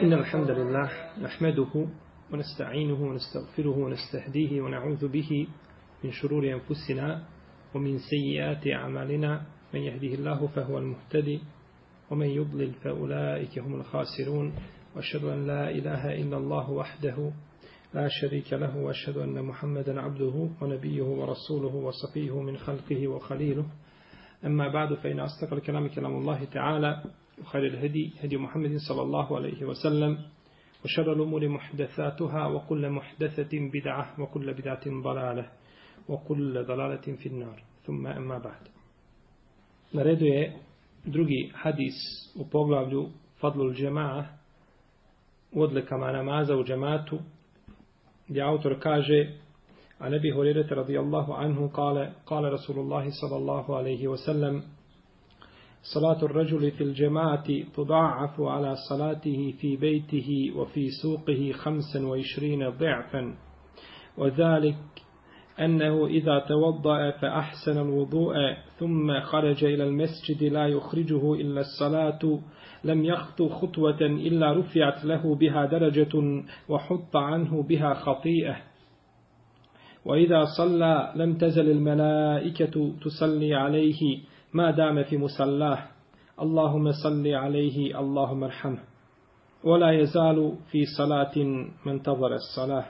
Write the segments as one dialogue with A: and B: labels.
A: إن الحمد لله نحمده ونستعينه ونستغفره ونستهديه ونعوذ به من شرور أنفسنا ومن سيئات أعمالنا. من يهده الله فهو المهتدي ومن يضلل فأولئك هم الخاسرون. وأشهد أن لا إله إلا الله وحده لا شريك له وأشهد أن محمدا عبده ونبيه ورسوله وصفيه من خلقه وخليله. أما بعد فإن أصدق الكلام كلام الله تعالى. وخير الهدي هدي محمد صلى الله عليه وسلم وشر الأمور محدثاتها وكل محدثة بدعة وكل بدعة ضلالة وكل ضلالة في النار ثم أما بعد نريد drugi hadis u poglavlju Fadlul džema'a u odlikama namaza u džematu gdje autor kaže a nebi Hurirete radijallahu anhu kale, kale Rasulullahi sallallahu alaihi wasallam صلاة الرجل في الجماعة تضاعف على صلاته في بيته وفي سوقه خمسا وعشرين ضعفا. وذلك أنه إذا توضأ فأحسن الوضوء ثم خرج إلى المسجد لا يخرجه إلا الصلاة. لم يخطو خطوة إلا رفعت له بها درجة وحط عنه بها خطيئة. وإذا صلى لم تزل الملائكة تصلي عليه. ما دام في مسلاه اللهم صل عليه اللهم ارحمه ولا يزال في صلاة من انتظر الصلاة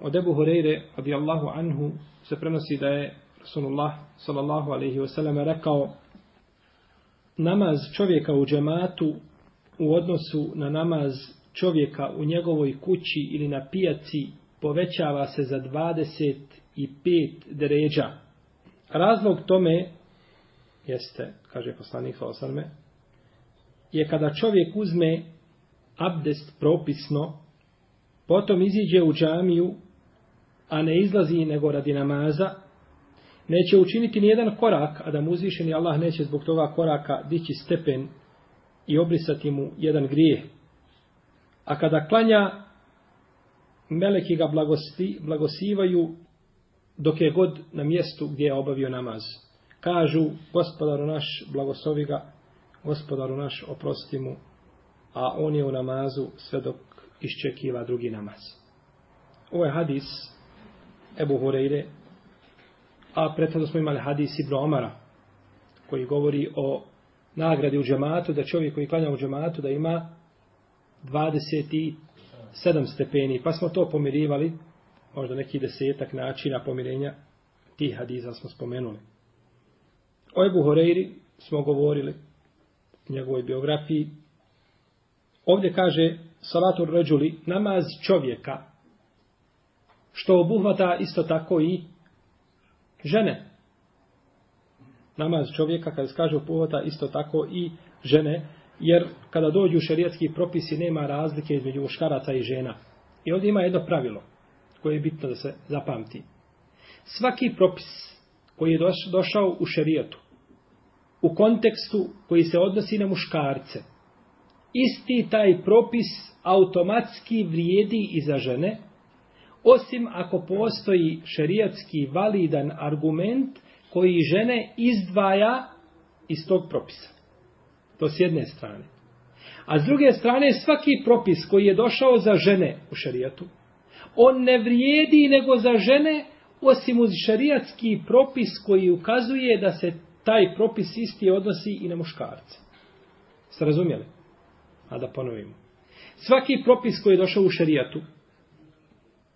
A: Od Ebu Hureyre, radijallahu anhu, se prenosi da je Rasulullah, sallallahu alaihi wasallam, rekao namaz čovjeka u džematu u odnosu na namaz čovjeka u njegovoj kući ili na pijaci povećava se za 25 deređa. Razlog tome jeste, kaže poslanik Salosarme, je kada čovjek uzme abdest propisno, potom iziđe u džamiju, a ne izlazi nego radi namaza, neće učiniti ni jedan korak, a da mu uzvišeni Allah neće zbog toga koraka dići stepen i obrisati mu jedan grijeh. A kada klanja, meleki ga blagosti, blagosivaju dok je god na mjestu gdje je obavio namaz. Kažu, gospodaru naš, blagoslovi ga, gospodaru naš, oprosti mu, a on je u namazu sve dok iščekiva drugi namaz. Ovo je hadis Ebu Horeire, a prethodno smo imali hadis Ibn Omara, koji govori o nagradi u džematu, da čovjek koji klanja u džematu da ima 27 stepeni, pa smo to pomirivali, možda neki desetak načina pomirenja tih hadiza smo spomenuli. O Ebu Horeiri smo govorili u njegovoj biografiji. Ovdje kaže Salatur ređuli, namaz čovjeka, što obuhvata isto tako i žene. Namaz čovjeka, kada se kaže obuhvata isto tako i žene, jer kada dođu šerijatski propisi nema razlike između muškaraca i žena. I ovdje ima jedno pravilo koje je bitno da se zapamti. Svaki propis koji je došao u šerijatu, u kontekstu koji se odnosi na muškarce, isti taj propis automatski vrijedi i za žene, osim ako postoji šerijatski validan argument koji žene izdvaja iz tog propisa. To s jedne strane. A s druge strane, svaki propis koji je došao za žene u šerijatu, on ne vrijedi nego za žene, osim uz šerijatski propis koji ukazuje da se taj propis isti odnosi i na muškarce. Ste razumjeli? A da ponovimo. Svaki propis koji je došao u šerijatu,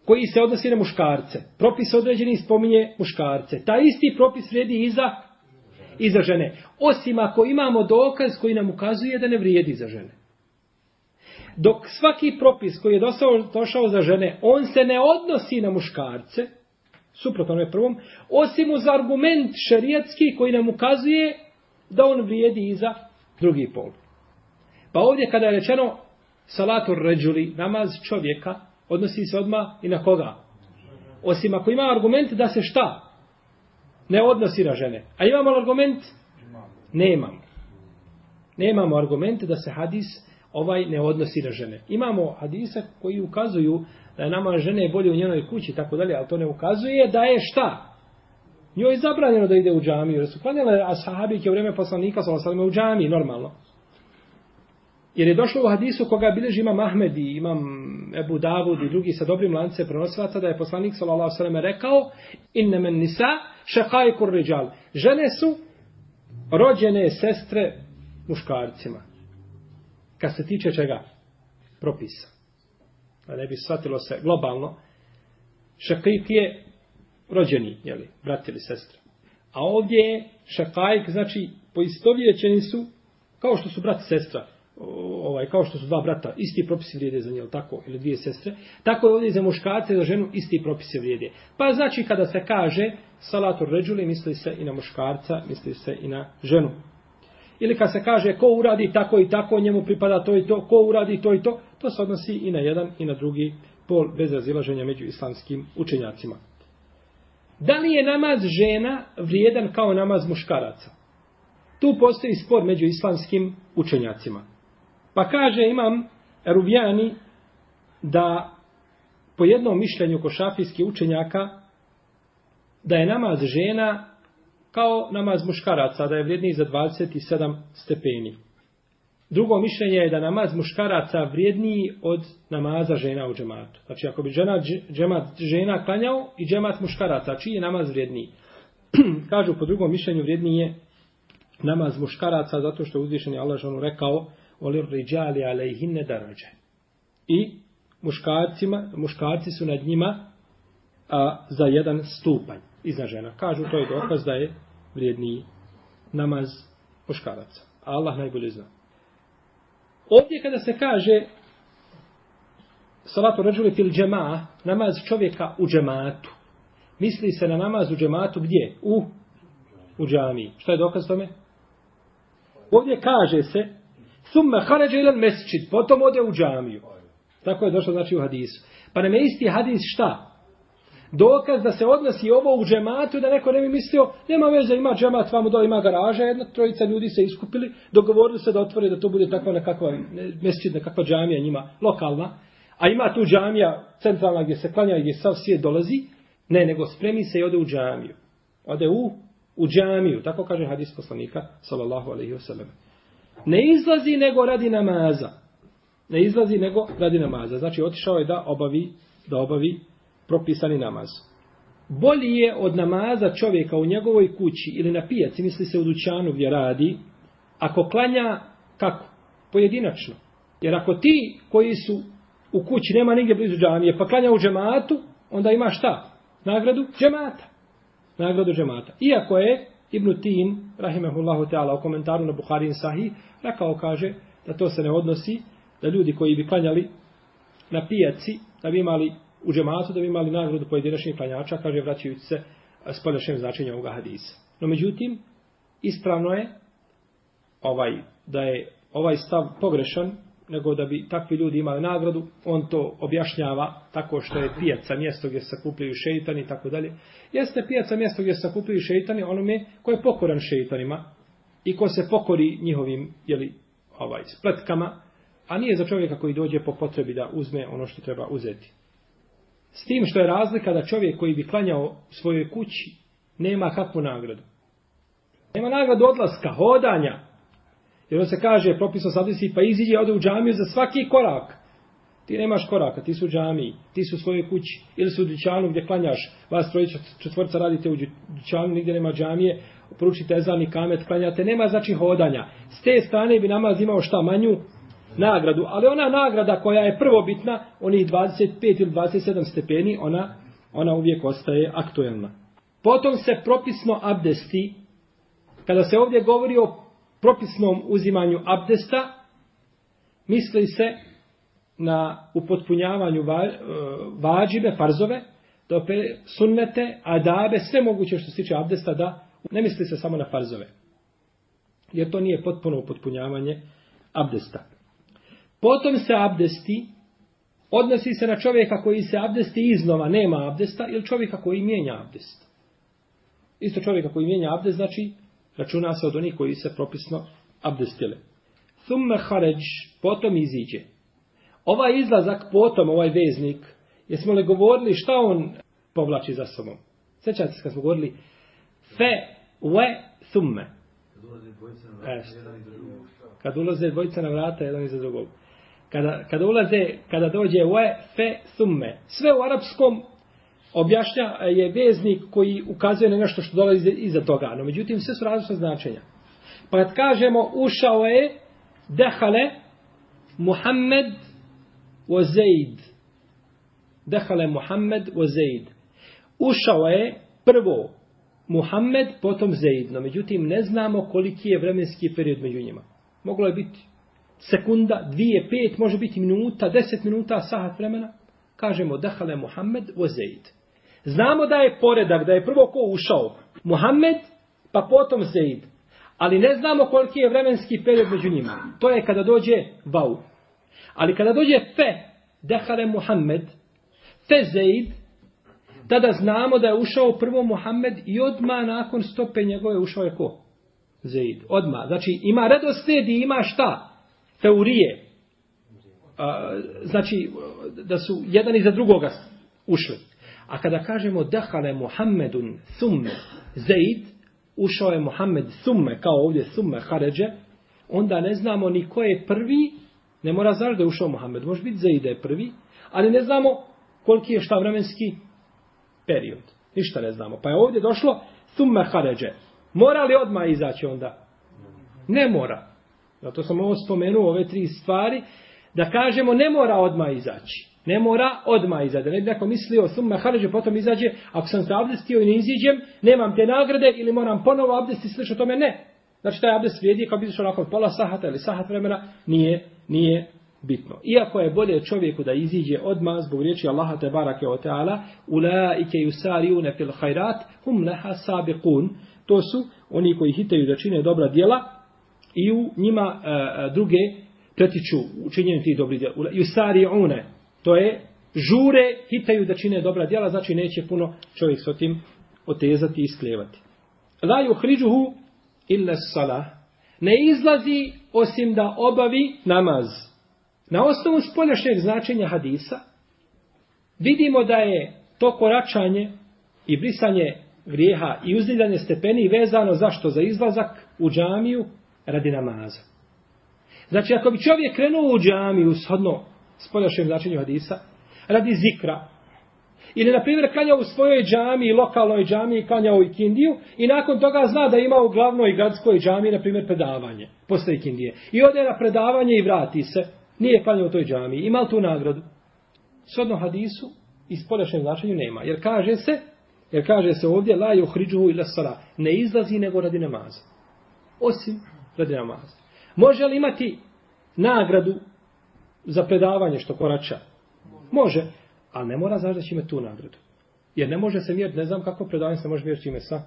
A: koji se odnosi na muškarce, propis određeni spominje muškarce. Ta isti propis vrijedi i za, i za žene. Osim ako imamo dokaz koji nam ukazuje da ne vrijedi za žene. Dok svaki propis koji je došao, došao za žene, on se ne odnosi na muškarce, suprotno onome prvom, osim uz argument šerijatski koji nam ukazuje da on vrijedi i za drugi pol. Pa ovdje kada je rečeno salatur ređuli, namaz čovjeka, odnosi se odma i na koga? Osim ako ima argument da se šta? Ne odnosi na žene. A imamo argument? Nemamo. Nemamo argument da se hadis ovaj ne odnosi na žene. Imamo hadisa koji ukazuju da je nama žene bolje u njenoj kući, tako dalje, ali to ne ukazuje da je šta? Njoj je zabranjeno da ide u džamiju, jer su klanjale ashabike u vreme poslanika, sa osaleme u džamiji, normalno. Jer je došlo u hadisu koga bilježi imam Ahmed i imam Ebu Davud i drugi sa dobrim lance prenosilaca da je poslanik sallallahu alejhi ve sellem rekao inna men nisa shaqaiqur rijal. Žene su rođene sestre muškarcima. Kad se tiče čega? Propisa. Da ne bi shvatilo se globalno. Šakajk je rođeni, jeli, brat ili sestra. A ovdje je šakajk, znači poistovjećeni su kao što su brat i sestra ovaj, kao što su dva brata, isti propisi vrijede za nje, tako, ili dvije sestre, tako je ovdje za muškarce i za ženu isti propisi vrijede. Pa znači kada se kaže salatu ređuli, misli se i na muškarca, misli se i na ženu. Ili kad se kaže ko uradi tako i tako, njemu pripada to i to, ko uradi to i to, to se odnosi i na jedan i na drugi pol bez razilaženja među islamskim učenjacima. Da li je namaz žena vrijedan kao namaz muškaraca? Tu postoji spor među islamskim učenjacima. Pa kaže imam Rubijani da po jednom mišljenju košafijskih učenjaka da je namaz žena kao namaz muškaraca, da je vrijedniji za 27 stepeni. Drugo mišljenje je da namaz muškaraca vrijedniji od namaza žena u džematu. Znači ako bi žena, džemat žena klanjao i džemat muškaraca, čiji je namaz vrijedniji? Kažu po drugom mišljenju vrijedniji je namaz muškaraca zato što uzvišen je Allah ženu rekao olir riđali alejhinne darađe. I muškarcima, muškarci su nad njima a, za jedan stupanj iznad žena. Kažu to je dokaz da je vrijedniji namaz muškaraca. A Allah najbolje zna. Ovdje kada se kaže salatu ređuli fil džema, namaz čovjeka u džematu, misli se na namaz u džematu gdje? U, u džamiji. Šta je dokaz tome? Ovdje kaže se Thumme haređe ilan mesčid, potom ode u džamiju. Tako je došlo znači u hadisu. Pa nam je isti hadis šta? Dokaz da se odnosi ovo u džematu, da neko ne bi mislio, nema veze, ima džemat, vamo dole ima garaža, jedna trojica ljudi se iskupili, dogovorili se da otvore da to bude takva nekakva mesčid, nekakva džamija njima, lokalna, a ima tu džamija centralna gdje se klanja i gdje sav svijet dolazi, ne, nego spremi se i ode u džamiju. Ode u, u džamiju, tako kaže hadis poslanika, sallallahu alaihi wasallam. ne izlazi nego radi namaza. Ne izlazi nego radi namaza. Znači otišao je da obavi, da obavi propisani namaz. Bolji je od namaza čovjeka u njegovoj kući ili na pijaci, misli se u dućanu gdje radi, ako klanja kako? Pojedinačno. Jer ako ti koji su u kući nema nigdje blizu džamije, pa klanja u džematu, onda ima šta? Nagradu džemata. Nagradu džemata. Iako je Ibn Tin, rahimahullahu ta'ala, u komentaru na Buharin Sahih, rekao kaže da to se ne odnosi, da ljudi koji bi klanjali na pijaci, da bi imali u džematu, da bi imali nagradu pojedinačnih klanjača, kaže vraćajući se s poljašnjem značenjem ovoga hadisa. No međutim, ispravno je ovaj, da je ovaj stav pogrešan, nego da bi takvi ljudi imali nagradu, on to objašnjava tako što je pijaca mjesto gdje se sakupljaju šeitani i tako dalje. Jeste pijaca mjesto gdje se sakupljaju šeitani onome ko je pokoran šeitanima i ko se pokori njihovim jeli, ovaj, spletkama, a nije za čovjeka koji dođe po potrebi da uzme ono što treba uzeti. S tim što je razlika da čovjek koji bi klanjao svojoj kući nema kakvu nagradu. Nema nagradu odlaska, hodanja, Jer on se kaže, propisao sadisi, pa iziđe, ode u džamiju za svaki korak. Ti nemaš koraka, ti su u džamiji, ti su u svojoj kući, ili su u dućanu gdje klanjaš, vas trojica četvorca radite u dućanu, nigdje nema džamije, poručite ezan i kamet, klanjate, nema znači hodanja. S te strane bi namaz imao šta manju nagradu, ali ona nagrada koja je prvobitna, onih 25 ili 27 stepeni, ona, ona uvijek ostaje aktuelna. Potom se propisno abdesti, kada se ovdje govori o propisnom uzimanju abdesta misli se na upotpunjavanju va, e, vađibe, farzove, dope sunnete, adabe, sve moguće što se tiče abdesta, da ne misli se samo na farzove. Jer to nije potpuno upotpunjavanje abdesta. Potom se abdesti odnosi se na čovjeka koji se abdesti iznova, nema abdesta, ili čovjeka koji mijenja abdest. Isto čovjeka koji mijenja abdest, znači računa se od onih koji se propisno abdestile. Thumme haređ, potom iziđe. Ovaj izlazak, potom ovaj veznik, jesmo li govorili šta on povlači za sobom? Sjećate se kad smo govorili fe, we, thumme. Kad ulaze dvojica na vrata, jedan iza drugog. Kada, kada ulaze, kada dođe ue, fe, thumme. Sve u arapskom objašnja e, je veznik koji ukazuje na nešto što dolazi iza toga. No, međutim, sve su različite značenja. Pa kad kažemo ušao je, dehale, Muhammed wa Zaid. Dehale Muhammed wa Zaid. Ušao je prvo Muhammed, potom Zaid. No, međutim, ne znamo koliki je vremenski period među njima. Moglo je biti sekunda, dvije, pet, može biti minuta, deset minuta, sahat vremena. Kažemo, dehale Muhammed wa Zaid. Znamo da je poredak, da je prvo ko ušao? Muhammed, pa potom Zaid. Ali ne znamo koliki je vremenski period među njima. To je kada dođe vau. Ali kada dođe fe, dehale Muhammed, fe Zaid, tada znamo da je ušao prvo Muhammed i odma nakon stope njegove ušao je ko? Zaid. Odma. Znači ima redoslijed i ima šta? Teorije. A, znači da su jedan iza drugoga ušli. A kada kažemo dehale Muhammedun summe Zaid, ušao je Muhammed summe, kao ovdje summe haređe, onda ne znamo ni ko je prvi, ne mora znaš da je ušao Muhammed, može biti Zaid da je prvi, ali ne znamo koliki je šta vremenski period. Ništa ne znamo. Pa je ovdje došlo summe haređe. Mora li odmah izaći onda? Ne mora. Zato sam ovo spomenuo, ove tri stvari, da kažemo ne mora odmah izaći. Ne mora odmah izaći. Ne bi neko mislio, summa harađe, potom izađe, ako sam se abdestio i ne iziđem, nemam te nagrade ili moram ponovo abdesti, slično tome, ne. Znači, taj abdest vrijedi, kao bi izašao nakon pola sahata ili sahat vremena, nije, nije bitno. Iako je bolje čovjeku da iziđe odmah zbog riječi Allaha te barake o teala, ulaike yusariune fil hajrat, hum leha sabiqun. To su oni koji hitaju da čine dobra djela i u njima uh, druge pretiču učinjenju tih dobrih djela. Yusariune, To je žure, hitaju da čine dobra djela, znači neće puno čovjek s tim otezati i isklevati. La yuhriđuhu illa salah. Ne izlazi osim da obavi namaz. Na osnovu spoljašnjeg značenja hadisa vidimo da je to koračanje i brisanje grijeha i uzdivljanje stepeni vezano zašto? Za izlazak u džamiju radi namaza. Znači, ako bi čovjek krenuo u džamiju shodno spoljašnjem značenju hadisa, radi zikra. Ili, na primjer, klanjao u svojoj džamiji, lokalnoj džamiji, klanjao u ikindiju, i nakon toga zna da ima u glavnoj gradskoj džamiji, na primjer, predavanje, posle ikindije. I ode na predavanje i vrati se, nije klanjao u toj džamiji. ima li tu nagradu? Svodno hadisu, i spoljašnjem značenju nema. Jer kaže se, jer kaže se ovdje, la juhriđuhu ila sara, ne izlazi nego radi namaza. Osim radi namaza. Može li imati nagradu za predavanje što korača? Može, ali ne mora znaš da će imati tu nagradu. Jer ne može se mjeriti, ne znam kako predavanje se može mjeriti ime sa.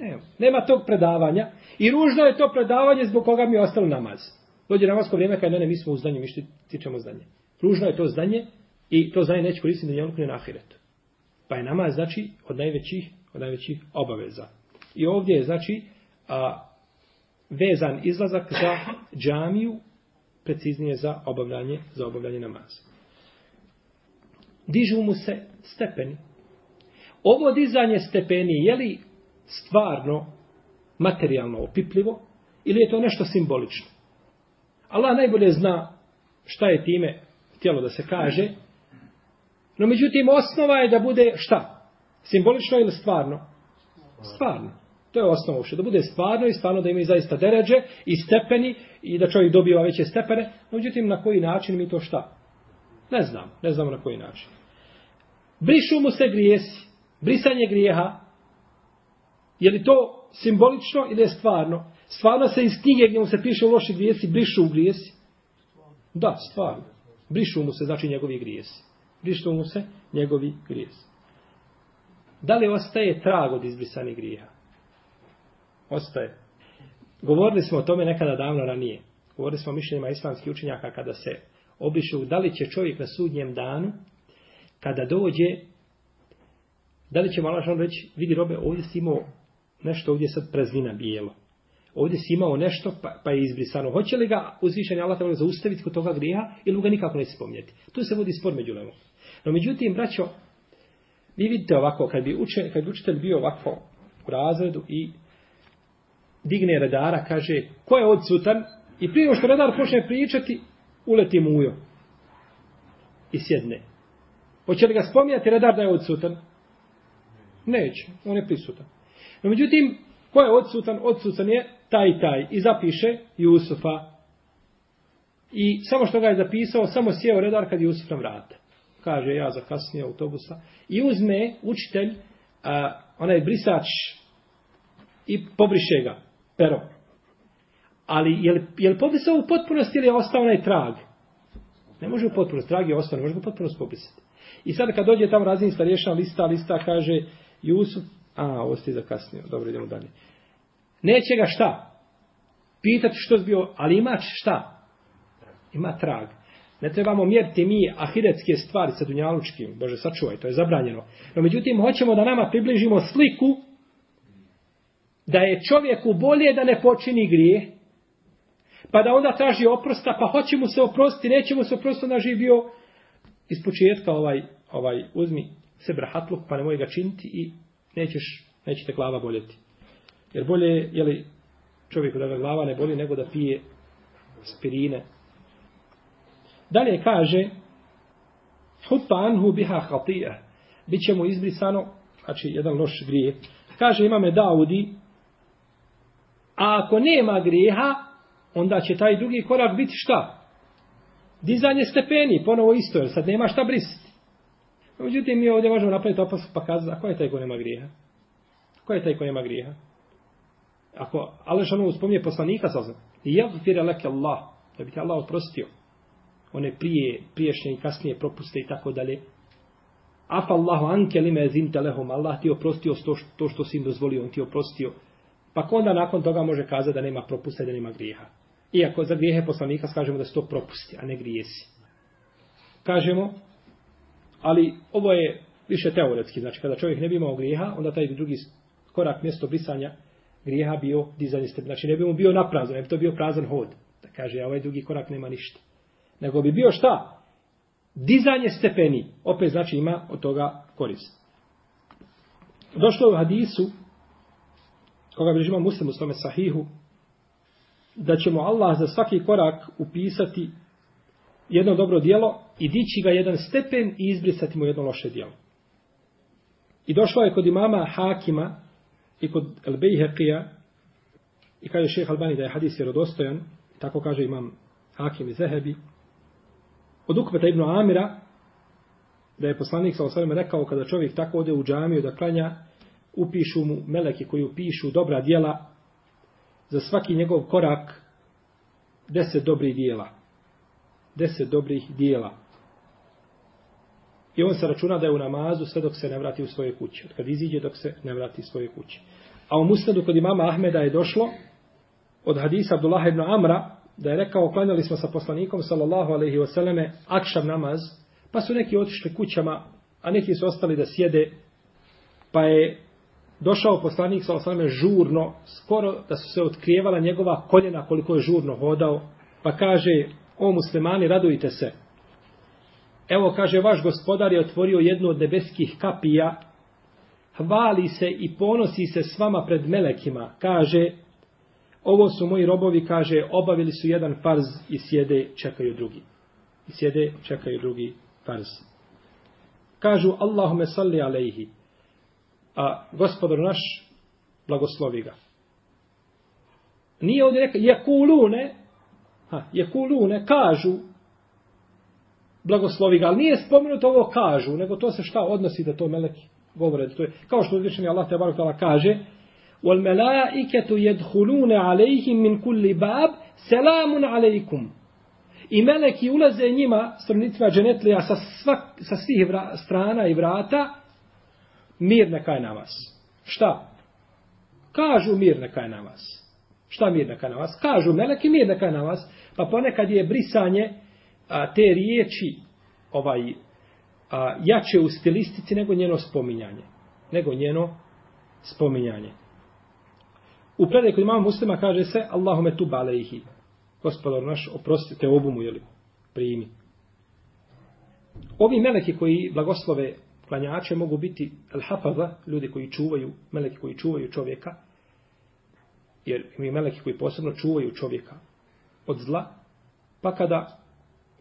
A: Ne, Nema tog predavanja. I ružno je to predavanje zbog koga mi je ostalo namaz. Dođe namasko vrijeme kada ne, ne, mi smo u zdanju, mi što tičemo zdanje. Ružno je to zdanje i to zdanje neće koristiti da njemu na ahiretu. Pa je namaz znači od najvećih, od najvećih obaveza. I ovdje je znači a, vezan izlazak za džamiju preciznije za obavljanje, za obavljanje namaza. Dižu mu se stepeni. Ovo dizanje stepeni je li stvarno materijalno opipljivo ili je to nešto simbolično? Allah najbolje zna šta je time htjelo da se kaže, no međutim osnova je da bude šta? Simbolično ili stvarno? Stvarno. To je osnova uopšte, da bude stvarno i stvarno da imaju zaista deređe i stepeni i da čovjek dobiva veće stepene. Međutim, na koji način mi to šta? Ne znam, ne znamo na koji način. Brišu mu se grijesi, brisanje grijeha, je li to simbolično ili je stvarno? Stvarno se iz knjige gdje mu se piše loši grijesi, brišu u grijesi? Da, stvarno. Brišu mu se, znači njegovi grijesi. Brišu mu se njegovi grijesi. Da li ostaje trag od izbrisanih grijeha? Ostaje. Govorili smo o tome nekada davno ranije. Govorili smo o mišljenjima islamskih učenjaka kada se obišu da li će čovjek na sudnjem danu kada dođe da li će malašan reći vidi robe ovdje si imao nešto ovdje sad prezlina bijelo. Ovdje si imao nešto pa, pa je izbrisano. Hoće li ga uzvišenje Allah treba zaustaviti kod toga griha ili ga nikako ne spomnjeti. Tu se vodi spor među lemom. No međutim, braćo, vi vidite ovako, kad bi, uče, kad bi učitelj bio ovako u razredu i digne redara, kaže, ko je odsutan? I prije što redar počne pričati, uleti mujo. I sjedne. Hoće li ga spominjati redar da je odsutan? Neće, on je prisutan. No međutim, ko je odsutan? Odsutan je taj i taj. I zapiše Jusufa. I samo što ga je zapisao, samo sjeo redar kad je Jusuf na vrata. Kaže, ja zakasnije autobusa. I uzme učitelj, a, onaj brisač i pobriše ga, pero. Ali je li, je li pobrisao u potpunosti ili je ostao onaj trag? Ne može u potpunosti, trag je ostao, ne može u potpunosti pobrisati. I sad kad dođe tamo razinista rješava lista, lista kaže Jusuf, a, ovo ste zakasnio, dobro, idemo dalje. Neće ga šta? Pitati što je bio, ali ima šta? Ima trag. Ne trebamo mjeriti mi ahiretske stvari sa dunjalučkim. Bože, sačuvaj, to je zabranjeno. No, međutim, hoćemo da nama približimo sliku da je čovjeku bolje da ne počini grije, pa da onda traži oprosta, pa hoće mu se oprostiti, neće mu se oprostiti, onda živi bio iz početka ovaj, ovaj, uzmi se brahatluk, pa nemoj ga činiti i nećeš, neće te glava boljeti. Jer bolje je, jeli, čovjeku da ga glava ne boli, nego da pije spirine. Dalje kaže, hupa anhu biha hatija, bit će mu izbrisano, znači jedan loš grije. Kaže imame Daudi, a ako nema grijeha, onda će taj drugi korak biti šta? Dizanje stepeni, ponovo isto, jer sad nema šta brisati. Međutim, mi ovdje možemo napraviti opasku pa kazati, a ko je taj ko nema grijeha? Ko je taj ko nema grijeha? Ako Allah šanu ono uspomnije poslanika sa znam, i ja leke Allah, da bi te Allah oprostio, one prije, priješnje i kasnije propuste i tako dalje, Afa Allahu anke lime zinte lehum, Allah ti oprostio to, to što si im dozvolio, on ti oprostio. Pa onda nakon toga može kazati da nema propusta i da nema grijeha. Iako za grijehe poslanika kažemo da se to propusti, a ne grijesi. Kažemo, ali ovo je više teoretski, znači kada čovjek ne bi imao grijeha, onda taj drugi korak mjesto brisanja grijeha bio dizanje stepen. Znači ne bi mu bio naprazan, ne bi to bio prazan hod. Da kaže, ovaj drugi korak nema ništa. Nego bi bio šta? Dizanje stepeni. Opet znači ima od toga korist. Došlo je u hadisu, koga bi žima muslim u svome sahihu, da ćemo Allah za svaki korak upisati jedno dobro dijelo i dići ga jedan stepen i izbrisati mu jedno loše dijelo. I došlo je kod imama Hakima i kod El Bejheqija i kaže šeheh Albani da je hadis vjerodostojan, tako kaže imam Hakim i Zehebi, od Ukbeta ibn Amira, da je poslanik sa osvrame rekao kada čovjek tako ode u džamiju da klanja, upišu mu meleki koji upišu dobra dijela za svaki njegov korak deset dobrih dijela. Deset dobrih dijela. I on se računa da je u namazu sve dok se ne vrati u svoje kuće. Od kad iziđe dok se ne vrati u svoje kuće. A u musnadu kod imama Ahmeda je došlo od hadisa Abdullah ibn Amra da je rekao klanjali smo sa poslanikom sallallahu alaihi wasallame akšav namaz pa su neki otišli kućama a neki su ostali da sjede pa je došao poslanik sa alaihi žurno skoro da su se otkrijevala njegova koljena koliko je žurno hodao pa kaže o muslimani radujte se Evo kaže vaš gospodar je otvorio jednu od nebeskih kapija hvali se i ponosi se s vama pred melekima. Kaže, ovo su moji robovi, kaže, obavili su jedan farz i sjede, čekaju drugi. I sjede, čekaju drugi farz. Kažu, Allahume salli alejhi. A gospodar naš, blagoslovi ga. Nije ovdje rekao, je kulune, ha, je kulune, kažu, blagoslovi ga, ali nije spomenuto ovo kažu, nego to se šta odnosi da to meleki govore. To je, kao što uzvišeni Allah te barukala kaže, wal malaikatu yadkhuluna alayhim min kulli bab salamun alaykum i meleki ulaze njima stranicima dženetlija sa, svak, sa svih vra, strana i vrata mir neka je na vas šta? kažu mir neka je na vas šta mir neka je na vas? kažu meleki mir neka je na vas pa ponekad je brisanje a, te riječi ovaj a, jače u stilistici nego njeno spominjanje. Nego njeno spominjanje. U predaj kod imama muslima kaže se Allahume tu balejhi. Gospodar naš, oprostite obumu, jeli, primi. Ovi meleki koji blagoslove klanjače mogu biti al-hafaza, ljudi koji čuvaju, meleki koji čuvaju čovjeka. jer mi meleki koji posebno čuvaju čovjeka od zla, pa kada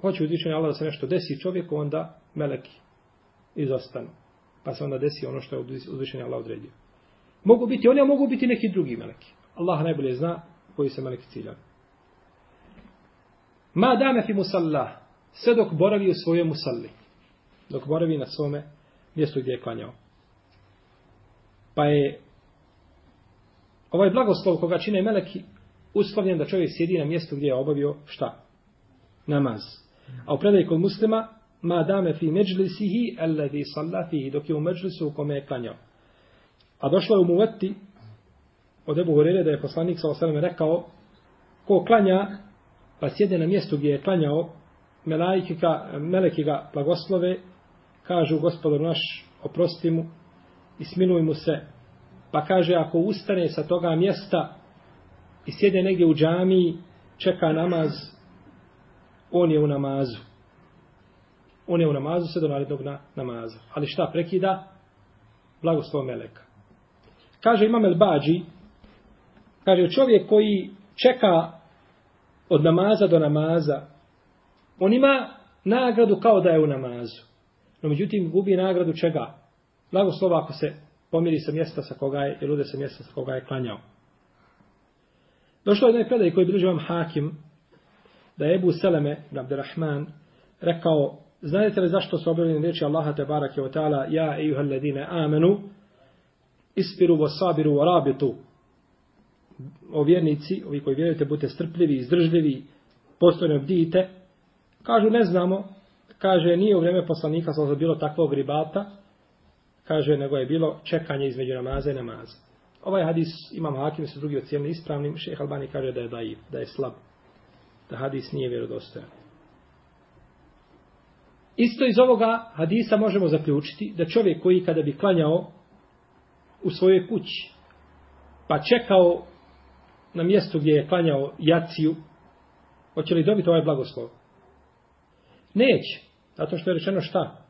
A: hoće uzvišenje Allah da se nešto desi čovjeku, onda meleki izostanu. Pa se onda desi ono što je uzvišenje Allah odredio. Mogu biti oni, a mogu biti neki drugi meleki. Allah najbolje zna koji se meleki ciljaju. Ma dame fi musalla, sve dok boravi u svojoj musalli. Dok boravi na svome mjestu gdje je klanjao. Pa je ovaj blagoslov koga čine meleki uslovljen da čovjek sjedi na mjestu gdje je obavio šta? Namaz. A u predaj kod muslima ma dame fi međlisihi alladhi salla fihi dok je u međlisu u kome je klanjao. A došlo je u muveti od Ebu Horeire da je poslanik sa osaleme rekao ko klanja pa sjede na mjestu gdje je klanjao meleki ga, meleki ga blagoslove kažu gospodar naš oprosti mu i smiluj mu se. Pa kaže ako ustane sa toga mjesta i sjede negdje u džamiji čeka namaz on je u namazu. On je u namazu sve do narednog na, namaza. Ali šta prekida? Blagoslov meleka. Kaže imam el bađi kaže čovjek koji čeka od namaza do namaza on ima nagradu kao da je u namazu no međutim gubi nagradu čega blagoslova ako se pomiri sa mjesta sa koga je, ili ude sa mjesta sa koga je klanjao. Došlo je jednoj predaj koji bilježi vam Hakim, da je Ebu Seleme, Abderrahman, rekao, znate li zašto su objavljeni riječi Allaha te barake o ta'ala, ja i juhal ladine amenu, ispiru vo sabiru vo rabitu. O vjernici, ovi koji vjerujete, budete strpljivi, izdržljivi, postojno bdijite. Kažu, ne znamo, kaže, nije u vrijeme poslanika sa bilo takvog ribata, kaže, nego je bilo čekanje između namaza i namaza. Ovaj hadis imam hakim se drugi ocijenili ispravnim, šeheh Albani kaže da je daiv, da je slab, da hadis nije vjerodostojan. Isto iz ovoga hadisa možemo zaključiti da čovjek koji kada bi klanjao u svojoj kući, pa čekao na mjestu gdje je klanjao jaciju, hoće li dobiti ovaj blagoslov? Neće, zato što je rečeno šta?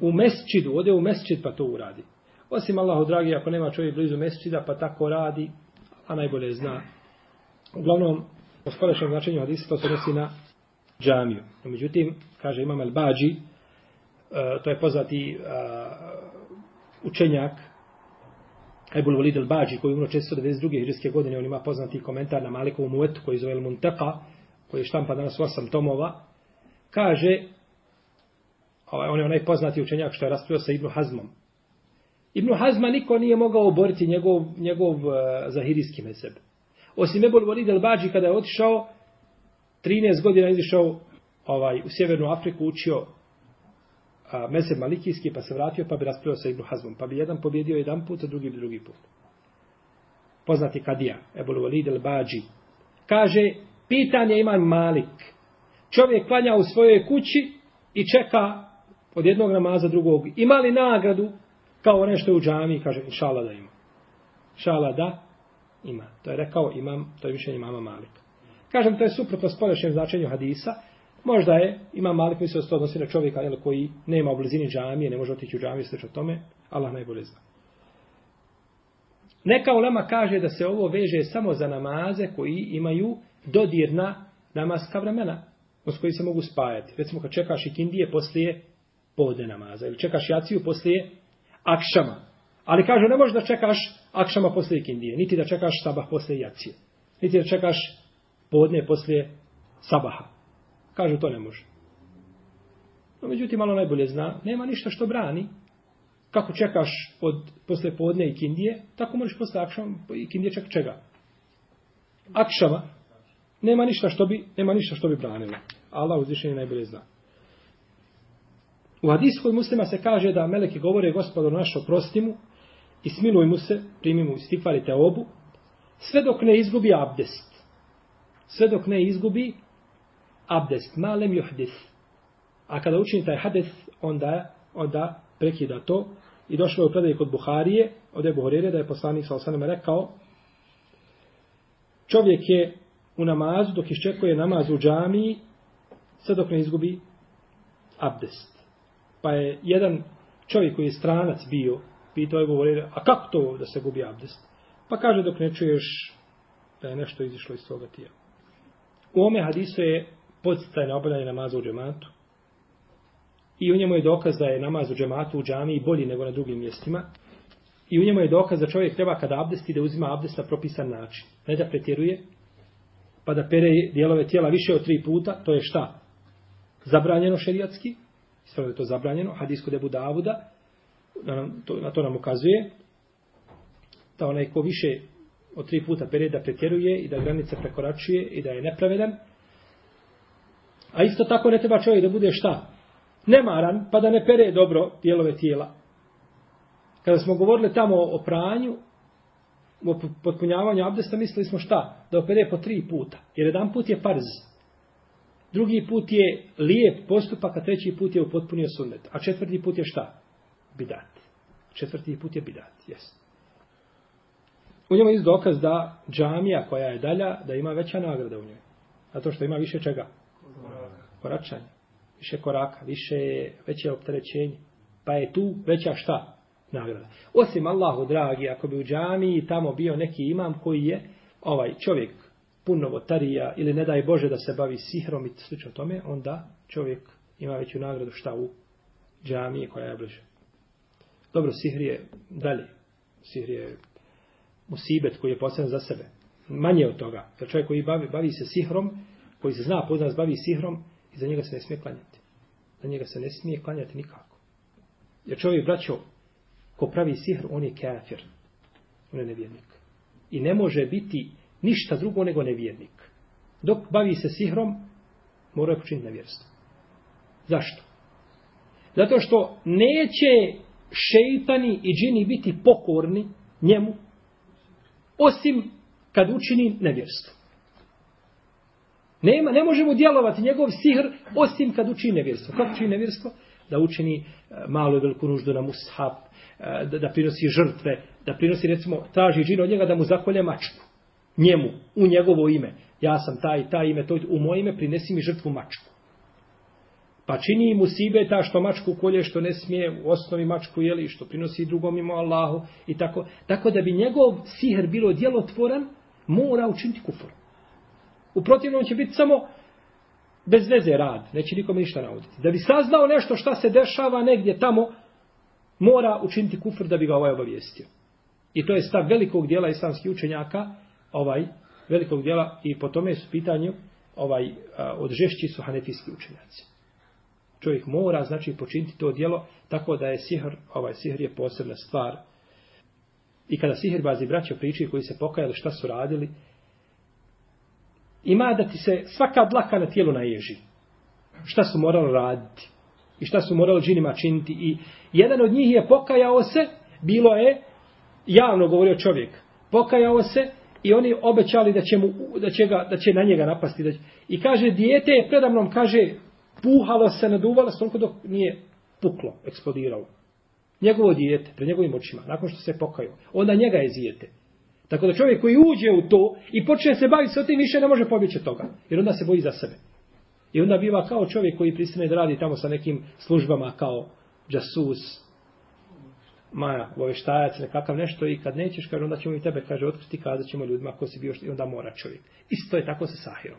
A: u mesčidu, ode u mesčid pa to uradi. Osim Allahu dragi, ako nema čovjek blizu mesčida, pa tako radi, a najbolje zna. Uglavnom, po skorašnjem značenju hadisa, to se nosi na džamiju. No, međutim, kaže Imam El-Bađi, e, to je poznati e, učenjak, Ebul Walid al-Bađi koji je umro 492. hiđarske godine, on ima poznati komentar na Malikovu muetu, koji zove El-Munteqa, koji je štampa danas u osam tomova, kaže, ovaj, on je onaj poznati učenjak što je raspravio sa Ibnu Hazmom. Ibnu Hazma niko nije mogao oboriti njegov, njegov eh, uh, zahirijski mezeb. Osim Ebol Walid el Bađi kada je otišao, 13 godina izišao ovaj, u Sjevernu Afriku, učio eh, a, mezeb malikijski, pa se vratio, pa bi raspravio sa Ibnu Hazmom. Pa bi jedan pobjedio jedan put, a drugi bi drugi put. Poznati Kadija, Ebol Walid el Bađi. Kaže, pitanje ima Malik. Čovjek klanja u svojoj kući i čeka od jednog namaza drugog, ima li nagradu kao nešto u džami, kaže, inšala da ima. Inšala da ima. To je rekao imam, to je više imama Malik. Kažem, to je suprotno spolješnjem značenju hadisa. Možda je, ima Malik, misli da se to odnosi na čovjeka jel, koji nema u blizini džamije, ne može otići u džamiju, sveč o tome, Allah najbolje zna. Neka ulema kaže da se ovo veže samo za namaze koji imaju dodirna namaska vremena, s koji se mogu spajati. Recimo kad čekaš ikindije poslije podne namaza. Ili čekaš jaciju poslije akšama. Ali kažu, ne možeš da čekaš akšama poslije ikindije. Niti da čekaš sabah poslije jacije. Niti da čekaš podne poslije sabaha. Kažu, to ne može. No, međutim, malo najbolje zna, nema ništa što brani. Kako čekaš od posle podne i kindije, tako možeš posle akšama i kindije ček čega. Akšama, nema ništa što bi, nema ništa što bi branilo. Allah uzvišenje najbolje zna. U hadisu kod muslima se kaže da meleki govore gospodo naš oprosti mu i smiluj mu se, primi mu istifar i obu, sve dok ne izgubi abdest. Sve dok ne izgubi abdest, malem juhdis. A kada učini taj hadis, onda, onda prekida to. I došlo je u predaj kod Buharije, od Ebu Horire, da je poslanik sa osanama rekao, čovjek je u namazu, dok iščekuje namaz u džamiji, sve dok ne izgubi abdest. Pa je jedan čovjek koji je stranac bio, pitao je govorio, a kako to da se gubi abdest? Pa kaže dok ne čuješ da je nešto izišlo iz svoga tijela. U ome hadisu je podstaj na obavljanje namaza u džematu. I u njemu je dokaz da je namaz u džematu u džamiji bolji nego na drugim mjestima. I u njemu je dokaz da čovjek treba kada abdesti da uzima abdest na propisan način. Ne da pretjeruje, pa da pere dijelove tijela više od tri puta, to je šta? Zabranjeno šerijatski, sve ono je to zabranjeno, hadis kod Ebu Davuda, na, to, na to nam ukazuje, da onaj ko više od tri puta pere da pretjeruje i da granice prekoračuje i da je nepravedan. A isto tako ne treba čovjek da bude šta? Nemaran, pa da ne pere dobro dijelove tijela. Kada smo govorili tamo o pranju, o potpunjavanju abdesta, mislili smo šta? Da opere po tri puta. Jer jedan put je parz. Drugi put je lijep postupak, a treći put je upotpunio sunnet. A četvrti put je šta? Bidat. Četvrti put je bidat, jes. U njemu je dokaz da džamija koja je dalja, da ima veća nagrada u njoj. Zato što ima više čega? Koračanje. Više koraka, više, veće opterećenje. Pa je tu veća šta? nagrada. Osim Allahu dragi, ako bi u džamiji tamo bio neki imam koji je ovaj čovjek pun novotarija ili ne daj Bože da se bavi sihrom i slično tome, onda čovjek ima veću nagradu šta u džamije koja je bliže. Dobro, sihr je dalje. Sihr je musibet koji je posebno za sebe. Manje od toga. Jer čovjek koji bavi, bavi se sihrom, koji se zna poznat bavi sihrom, i za njega se ne smije klanjati. Za njega se ne smije klanjati nikako. Jer čovjek, braćo, ko pravi sihr, on je kafir. On je nevjernik. I ne može biti ništa drugo nego nevjernik. Dok bavi se sihrom, mora počiniti nevjerstvo. Zašto? Zato što neće šeitani i džini biti pokorni njemu, osim kad učini nevjerstvo. Nema, ne možemo djelovati njegov sihr osim kad učini nevjerstvo. Kako učini nevjerstvo? Da učini eh, malu malo i veliku nuždu na mushab, eh, da, da prinosi žrtve, da prinosi, recimo, traži džin od njega da mu zakolje mačku. Njemu, u njegovo ime. Ja sam taj, taj ime, to u moje ime prinesi mi žrtvu mačku. Pa čini mu sibe ta što mačku kolje, što ne smije u osnovi mačku jeli, što prinosi drugom imo Allahu i tako. Tako da bi njegov siher bilo djelotvoran, mora učiniti kufor. U protivnom će biti samo bez veze rad, neće nikome ništa nauditi. Da bi saznao nešto šta se dešava negdje tamo, mora učiniti kufr da bi ga ovaj obavijestio. I to je stav velikog dijela islamskih učenjaka, ovaj velikog dijela i po tome su pitanju ovaj od žešći su hanefijski učenjaci. Čovjek mora znači počiniti to dijelo tako da je sihr, ovaj sihr je posebna stvar. I kada sihr bazi braća pričaju koji se pokajali šta su radili, ima da ti se svaka dlaka na tijelu naježi. Šta su morali raditi? I šta su morali džinima činiti? I jedan od njih je pokajao se, bilo je, javno govorio čovjek, pokajao se i oni obećali da će, mu, da će, ga, da će na njega napasti. Da će, I kaže, dijete je predamnom, kaže, puhalo se, naduvalo se, dok nije puklo, eksplodiralo. Njegovo dijete, pred njegovim očima, nakon što se pokaju. Onda njega je zijete. Tako da čovjek koji uđe u to i počne se baviti sa tim, više ne može pobjeći od toga. Jer onda se boji za sebe. I onda biva kao čovjek koji pristane da radi tamo sa nekim službama kao džasus, maja, obaveštajac, nekakav nešto i kad nećeš, kaže, onda ćemo i tebe, kaže, otkriti, kazat ćemo ljudima ko si bio i onda mora čovjek. Isto je tako sa sahirom.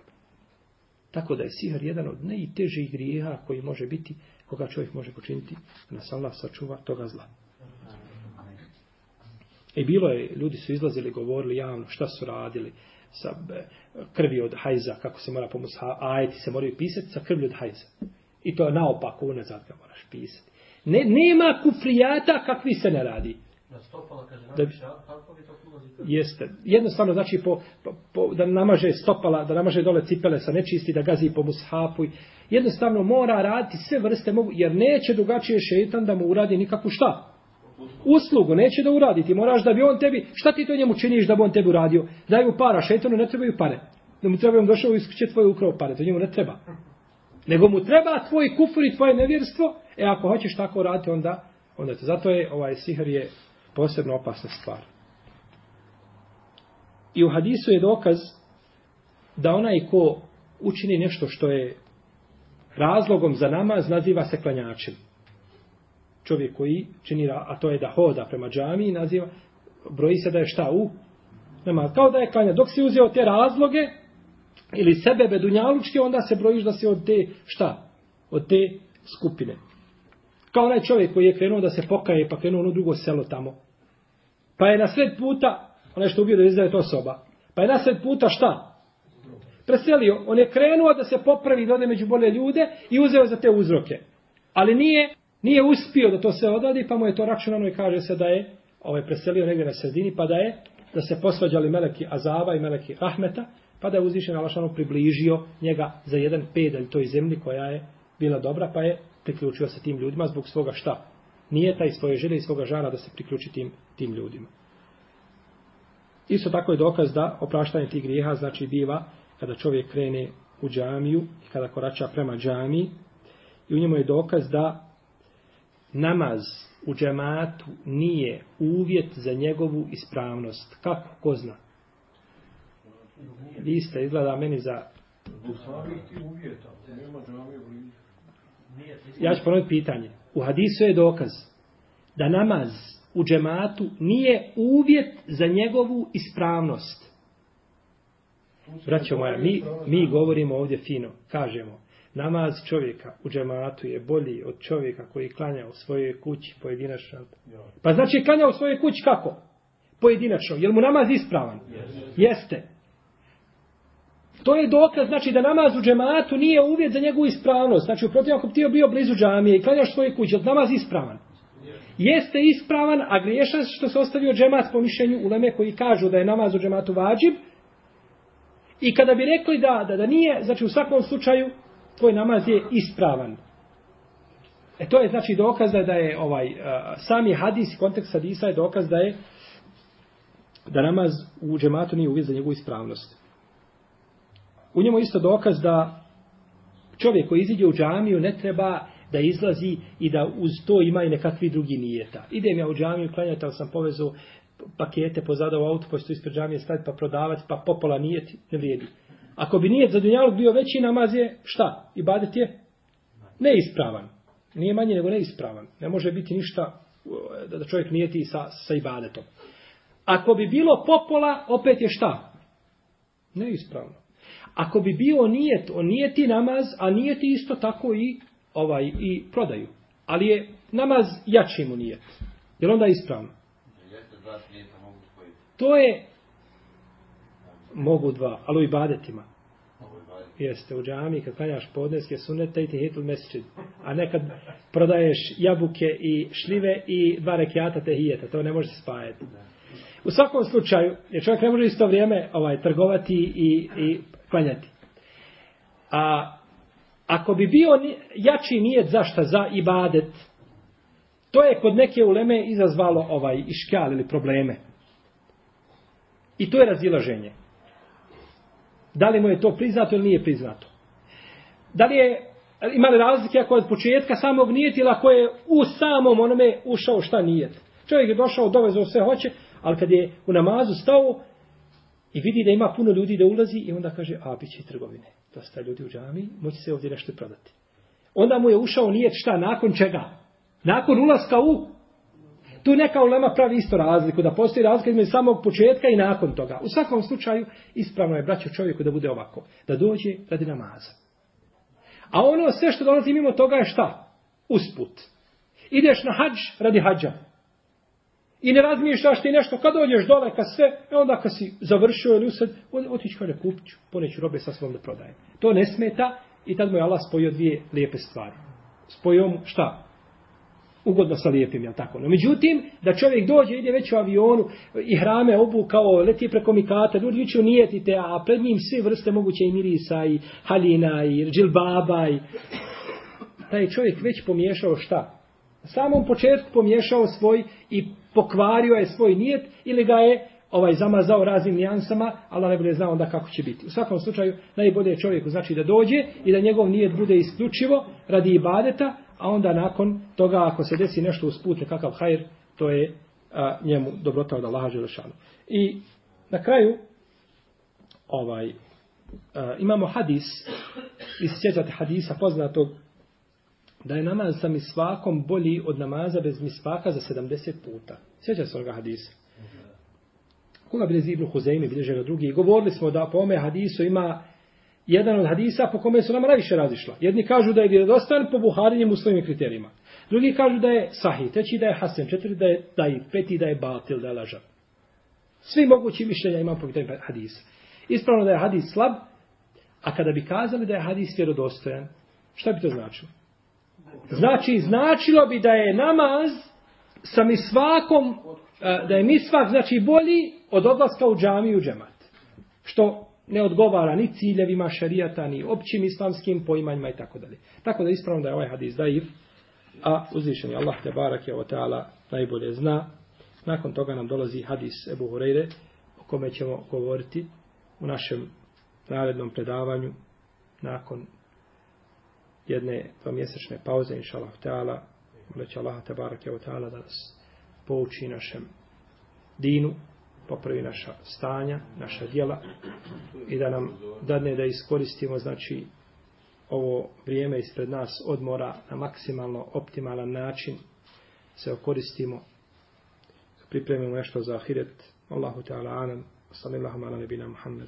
A: Tako da je sihr jedan od najtežih grijeha koji može biti, koga čovjek može počiniti, da nas Allah sačuva toga zla. I bilo je, ljudi su izlazili, govorili javno šta su radili sa e, krvi od hajza, kako se mora pomoći, ajeti se moraju pisati sa krvi od hajza. I to je naopako, unazad ga moraš pisati. Ne, nema kufrijata kakvi se ne radi. Da, jeste. Jednostavno, znači, po, po, po, da namaže stopala, da namaže dole cipele sa nečisti, da gazi po mushapu. Jednostavno, mora raditi sve vrste mogu, jer neće drugačije šetan da mu uradi nikakvu šta uslugu, neće da uradi, ti moraš da bi on tebi, šta ti to njemu činiš da bi on tebi uradio? Daj mu para, šetonu ne trebaju pare. Da mu treba on došao i iskuće tvoje ukrao pare, to njemu ne treba. Nego mu treba tvoj kufur i tvoje nevjerstvo, e ako hoćeš tako raditi, onda, onda te. Zato je ovaj sihr je posebno opasna stvar. I u hadisu je dokaz da onaj ko učini nešto što je razlogom za namaz, naziva se klanjačem čovjek koji čini, a to je da hoda prema džami, naziva, broji se da je šta u namaz. Kao da je klanja. Dok si uzeo te razloge, ili sebe bedunjalučke, onda se brojiš da si od te, šta? Od te skupine. Kao onaj čovjek koji je krenuo da se pokaje, pa krenuo ono drugo selo tamo. Pa je na sred puta, onaj što ubio da izdaje to osoba, pa je na sred puta šta? Preselio. On je krenuo da se popravi, da ode među bolje ljude i uzeo za te uzroke. Ali nije, nije uspio da to sve odadi, pa mu je to računano i kaže se da je ovaj preselio negdje na sredini, pa da je da se posvađali meleki Azaba i meleki Rahmeta, pa da je uzvišen Alašanu približio njega za jedan pedalj toj zemlji koja je bila dobra, pa je priključio se tim ljudima zbog svoga šta? Nije taj svoje želje i svoga žara da se priključi tim, tim ljudima. Isto tako je dokaz da opraštanje tih grijeha znači biva kada čovjek krene u džamiju i kada korača prema džamiji i u njemu je dokaz da namaz u džematu nije uvjet za njegovu ispravnost. Kako? Ko zna? Vi ste izgleda meni za... Ja ću ponoviti pitanje. U hadisu je dokaz da namaz u džematu nije uvjet za njegovu ispravnost. Braćo moja, mi, mi govorimo ovdje fino, kažemo, namaz čovjeka u džematu je bolji od čovjeka koji klanja u svojoj kući pojedinačno. Pa znači klanja u svojoj kući kako? Pojedinačno. Je mu namaz ispravan? Jeste. To je dokaz, znači da namaz u džematu nije uvjet za njegovu ispravnost. Znači, uprotiv, ako bi ti bio blizu džamije i klanjaš svoje kuće, je namaz ispravan? Jeste ispravan, a griješan što se ostavio džemat po mišljenju uleme koji kažu da je namaz u džematu vađib. I kada bi rekli da, da, da nije, znači u svakom slučaju, tvoj namaz je ispravan. E to je znači dokaz da je ovaj uh, sami hadis, kontekst hadisa je dokaz da je da namaz u džematu nije uvijek za njegovu ispravnost. U njemu isto dokaz da čovjek koji iziđe u džamiju ne treba da izlazi i da uz to ima i nekakvi drugi nijeta. Idem ja u džamiju, klanjati, ali sam povezao pakete pozada u auto, pošto ispred džamije staviti pa prodavati, pa popola nijeti, ne vrijedi. Ako bi nijet za dunjalog bio veći namaz je, šta? I badet je? Neispravan. Nije manje nego neispravan. Ne može biti ništa e, da čovjek nijeti sa, sa ibadetom. Ako bi bilo popola, opet je šta? Neispravno. Ako bi bio nijet, on nije ti namaz, a nije ti isto tako i ovaj i prodaju. Ali je namaz jači mu nijet. Je onda ispravno? To je mogu dva, ali u ibadetima. Jeste, u džami, kad klanjaš podneske sunete i ti mesečid. A nekad prodaješ jabuke i šlive i dva rekiata te hijeta. To ne može se spajati. U svakom slučaju, jer čovjek ne može isto vrijeme ovaj, trgovati i, i klanjati. A ako bi bio jači nijet zašta za ibadet, to je kod neke uleme izazvalo ovaj iškal ili probleme. I to je razilaženje. Da li mu je to priznato ili nije priznato? Da li je imali razlike ako od početka samog nijet ili ako je u samom onome ušao šta nijet? Čovjek je došao, dovezao sve hoće, ali kad je u namazu stao i vidi da ima puno ljudi da ulazi i onda kaže, a bit će trgovine. Dosta ljudi u džami, moći se ovdje nešto prodati. Onda mu je ušao nijet šta, nakon čega? Nakon ulaska u Tu neka ulema pravi isto razliku, da postoji razlika između samog početka i nakon toga. U svakom slučaju, ispravno je braćo čovjeku da bude ovako. Da dođe radi namaza. A ono sve što dolazi mimo toga je šta? Usput. Ideš na hađ radi hađa. I ne razmišljaš ti nešto, kad dođeš dole, kad sve, e onda kad si završio ili usad, otići kada kupit ću, poneću robe sa svom da prodajem. To ne smeta i tad mu je Allah spojio dvije lijepe stvari. Spojio mu šta? ugodno sa lijepim, jel tako? No, međutim, da čovjek dođe, ide već u avionu i hrame obu kao leti preko mikata, ljudi viću nijetite, a pred njim sve vrste moguće i mirisa, i haljina, i džilbaba, i... Taj čovjek već pomiješao šta? Na samom početku pomiješao svoj i pokvario je svoj nijet ili ga je ovaj zamazao raznim nijansama, ali ne bude znao onda kako će biti. U svakom slučaju, najbolje je čovjeku znači da dođe i da njegov nijet bude isključivo radi ibadeta, a onda nakon toga ako se desi nešto usput nekakav hajr, to je a, njemu dobrota od Allaha Želešanu. I na kraju ovaj a, imamo hadis iz sjećate hadisa poznatog da je namaz sa misvakom bolji od namaza bez misvaka za 70 puta. Sjeća se onoga hadisa. Koga bilježi Ibn Huzeimi, bilježe ga drugi. Govorili smo da po ome hadisu ima jedan od hadisa po kome su nam najviše razišla. Jedni kažu da je vjerodostan po Buharinjem muslimim kriterijima. Drugi kažu da je sahih, treći da je hasen, četiri da je daji, peti da je batil, da je lažan. Svi mogući mišljenja imam po pitanju hadisa. Ispravno da je hadis slab, a kada bi kazali da je hadis vjerodostojan, šta bi to značilo? Znači, značilo bi da je namaz sa mi svakom, e, da je mi svak, znači bolji od odlaska u džamiju u džemat. Što ne odgovara ni ciljevima šarijata, ni općim islamskim poimanjima i tako dalje. Tako da ispravno da je ovaj hadis daif, a uzvišeni Allah te barak je ta'ala najbolje zna. Nakon toga nam dolazi hadis Ebu Hureyre, o kome ćemo govoriti u našem narednom predavanju nakon jedne dvomjesečne pauze, inša Allah teala, moleći Allah te barak je teala da nas pouči našem dinu, popravi naša stanja, naša djela i da nam dadne da iskoristimo znači ovo vrijeme ispred nas odmora na maksimalno optimalan način se okoristimo pripremimo nešto za ahiret. Allahu Teala anam sallallahu ala nebina Muhammed.